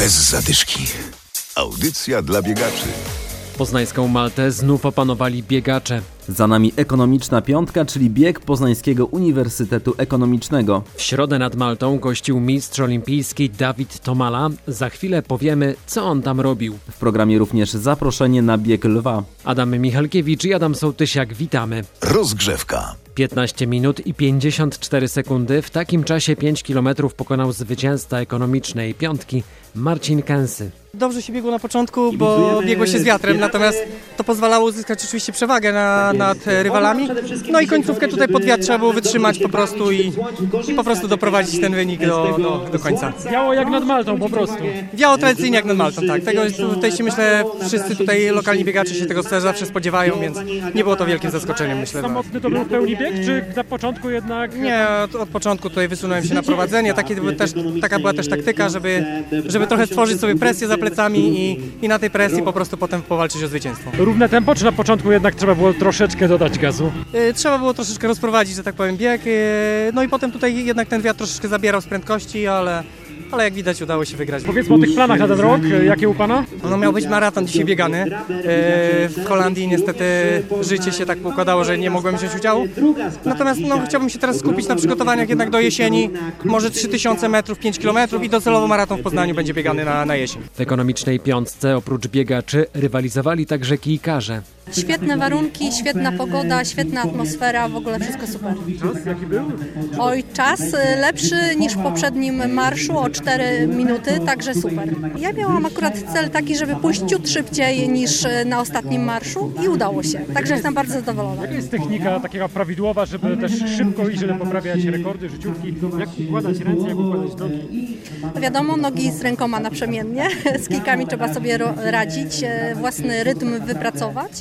Bez zadyszki. Audycja dla biegaczy. Poznańską Maltę znów opanowali biegacze. Za nami ekonomiczna piątka, czyli bieg Poznańskiego Uniwersytetu Ekonomicznego. W środę nad Maltą gościł mistrz olimpijski Dawid Tomala. Za chwilę powiemy, co on tam robił. W programie również zaproszenie na bieg lwa. Adam Michalkiewicz i Adam Sołtysiak, witamy. Rozgrzewka. 15 minut i 54 sekundy. W takim czasie 5 km pokonał zwycięzca ekonomicznej piątki Marcin Kęsy. Dobrze się biegło na początku, bo biegło się z wiatrem, natomiast to pozwalało uzyskać oczywiście przewagę na, nad rywalami. No i końcówkę tutaj pod wiatr trzeba było wytrzymać po prostu i, i po prostu doprowadzić ten wynik do, do, do końca. Biało jak nad Maltą po prostu. Biało tradycyjnie jak nad Maltą, tak. Tego tutaj się myślę, wszyscy tutaj lokalni biegacze się tego zawsze spodziewają, więc nie było to wielkim zaskoczeniem, myślę. Samotny to był w pełni bieg, czy na początku jednak... Nie, od, od początku tutaj wysunąłem się na prowadzenie. Takie też, taka była też taktyka, żeby, żeby trochę stworzyć sobie presję za plecami i, i na tej presji po prostu potem powalczyć o zwycięstwo. Równe tempo, czy na początku jednak trzeba było troszeczkę dodać gazu? Y, Trzeba było troszeczkę rozprowadzić, że tak powiem, bieg. y, No i potem tutaj jednak ten wiatr troszeczkę zabierał z prędkości, ale, ale jak widać udało się wygrać. Powiedzmy o tych planach na ten rok, jakie u Pana? No miał być maraton dzisiaj biegany. Y, W Holandii niestety życie się tak układało, że nie mogłem wziąć udziału. Natomiast no, chciałbym się teraz skupić na przygotowaniach jednak do jesieni. Może 3000 metrów, 5 km i docelowo maraton w Poznaniu będzie biegany na, na jesień. W ekonomicznej piątce oprócz biegaczy rywalizowali także kijkarze. Świetne warunki, świetna pogoda, świetna atmosfera, w ogóle wszystko super. Jaki był? Oj, czas y, lepszy niż w poprzednim marszu o 4 minuty, także super. Ja miałam akurat cel taki, żeby pójść ciut szybciej niż y, na ostatnim marszu i udało się, także jestem bardzo zadowolona. Jaka jest technika takiego prawidłowa, żeby też szybko i źle poprawiać rekordy, życiówki? Jak układać ręce, jak układać nogi? Wiadomo, nogi z rękoma naprzemiennie, z kilkami trzeba sobie radzić, e, własny rytm wypracować.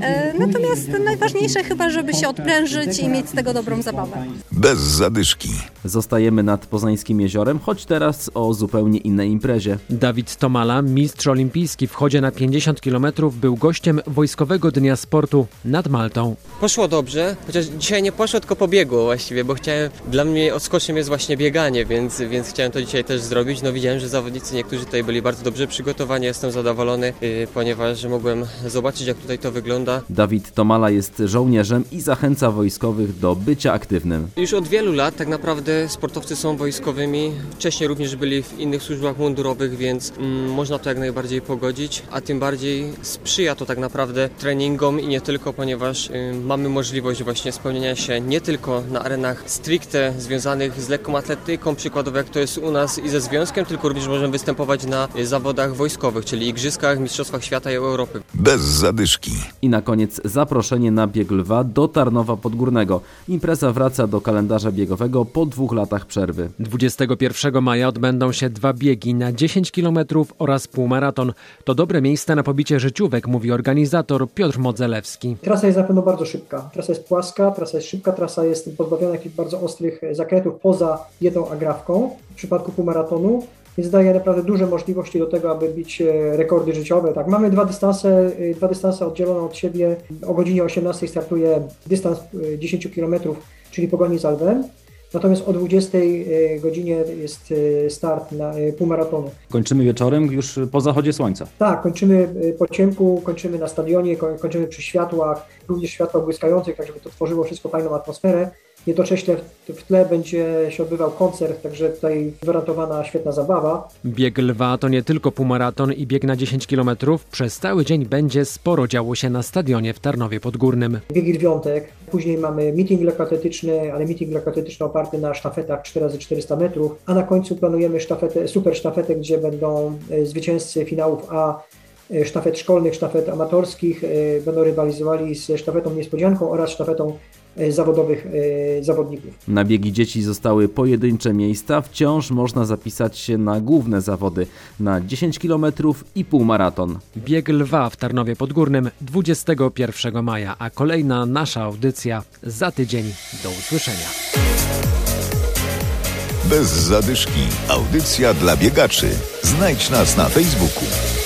E, Natomiast najważniejsze chyba, żeby się odprężyć i mieć z tego dobrą zabawę. Bez zadyszki. Zostajemy nad Poznańskim Jeziorem, choć teraz o zupełnie innej imprezie. Dawid Tomala, mistrz olimpijski w chodzie na 50 km, był gościem Wojskowego Dnia Sportu nad Maltą. Poszło dobrze, chociaż dzisiaj nie poszło, tylko pobiegło właściwie, bo chciałem, dla mnie odskocznym jest właśnie bieganie, więc, więc chciałem to dzisiaj też zrobić. No widziałem, że zawodnicy niektórzy tutaj byli bardzo dobrze przygotowani, jestem zadowolony, yy, ponieważ mogłem zobaczyć jak tutaj to wygląda. Dawid Tomala jest żołnierzem i zachęca wojskowych do bycia aktywnym. Już od wielu lat tak naprawdę sportowcy są wojskowymi, wcześniej również byli w innych służbach mundurowych, więc mm, można to jak najbardziej pogodzić, a tym bardziej sprzyja to tak naprawdę treningom i nie tylko, ponieważ y, mamy możliwość właśnie spełnienia się nie tylko na arenach stricte związanych z lekką atletyką, przykładowo jak to jest u nas i ze związkiem, tylko również możemy występować na y, zawodach wojskowych, czyli igrzyskach, mistrzostwach świata i Europy. Bez zadyszki. I na koniec zaproszenie na bieg lwa do Tarnowa Podgórnego. Impreza wraca do kalendarza biegowego po dwóch latach przerwy. 21 maja odbędą się dwa biegi na 10 km oraz półmaraton. To dobre miejsce na pobicie życiówek, mówi organizator Piotr Modzelewski. Trasa jest na pewno bardzo szybka. Trasa jest płaska, trasa jest szybka, trasa jest pozbawiona jakichś bardzo ostrych zakrętów poza jedną agrafką w przypadku półmaratonu. Więc daje naprawdę duże możliwości do tego, aby bić e, rekordy życiowe. Tak, mamy dwa dystanse, e, dwa dystanse oddzielone od siebie. O godzinie 18 startuje dystans e, 10 km, czyli pogoni za lwem. Natomiast o 20 e, godzinie jest e, start na e, półmaratonu. Kończymy wieczorem już po zachodzie słońca. Tak, kończymy po ciemku, kończymy na stadionie, ko- kończymy przy światłach, również światła błyskających, tak żeby to tworzyło wszystko fajną atmosferę. Jednocześnie w, w tle będzie się odbywał koncert, także tutaj gwarantowana świetna zabawa. Bieg lwa to nie tylko półmaraton i bieg na 10 km. Przez cały dzień będzie sporo działo się na stadionie w Tarnowie Podgórnym. Biegi dziewiątek, później mamy meeting lekkoatletyczny, ale meeting lekkoatletyczny oparty na sztafetach 4x400 metrów, a na końcu planujemy sztafetę, super sztafetę, gdzie będą y, zwycięzcy finałów A y, sztafet szkolnych, sztafet amatorskich, y, będą rywalizowali z sztafetą niespodzianką oraz sztafetą zawodowych y, zawodników. Na biegi dzieci zostały pojedyncze miejsca, wciąż można zapisać się na główne zawody na 10 km i półmaraton. Bieg lwa w Tarnowie Podgórnym 21 maja, a kolejna nasza audycja za tydzień. Do usłyszenia. Bez zadyszki. Audycja dla biegaczy. Znajdź nas na Facebooku.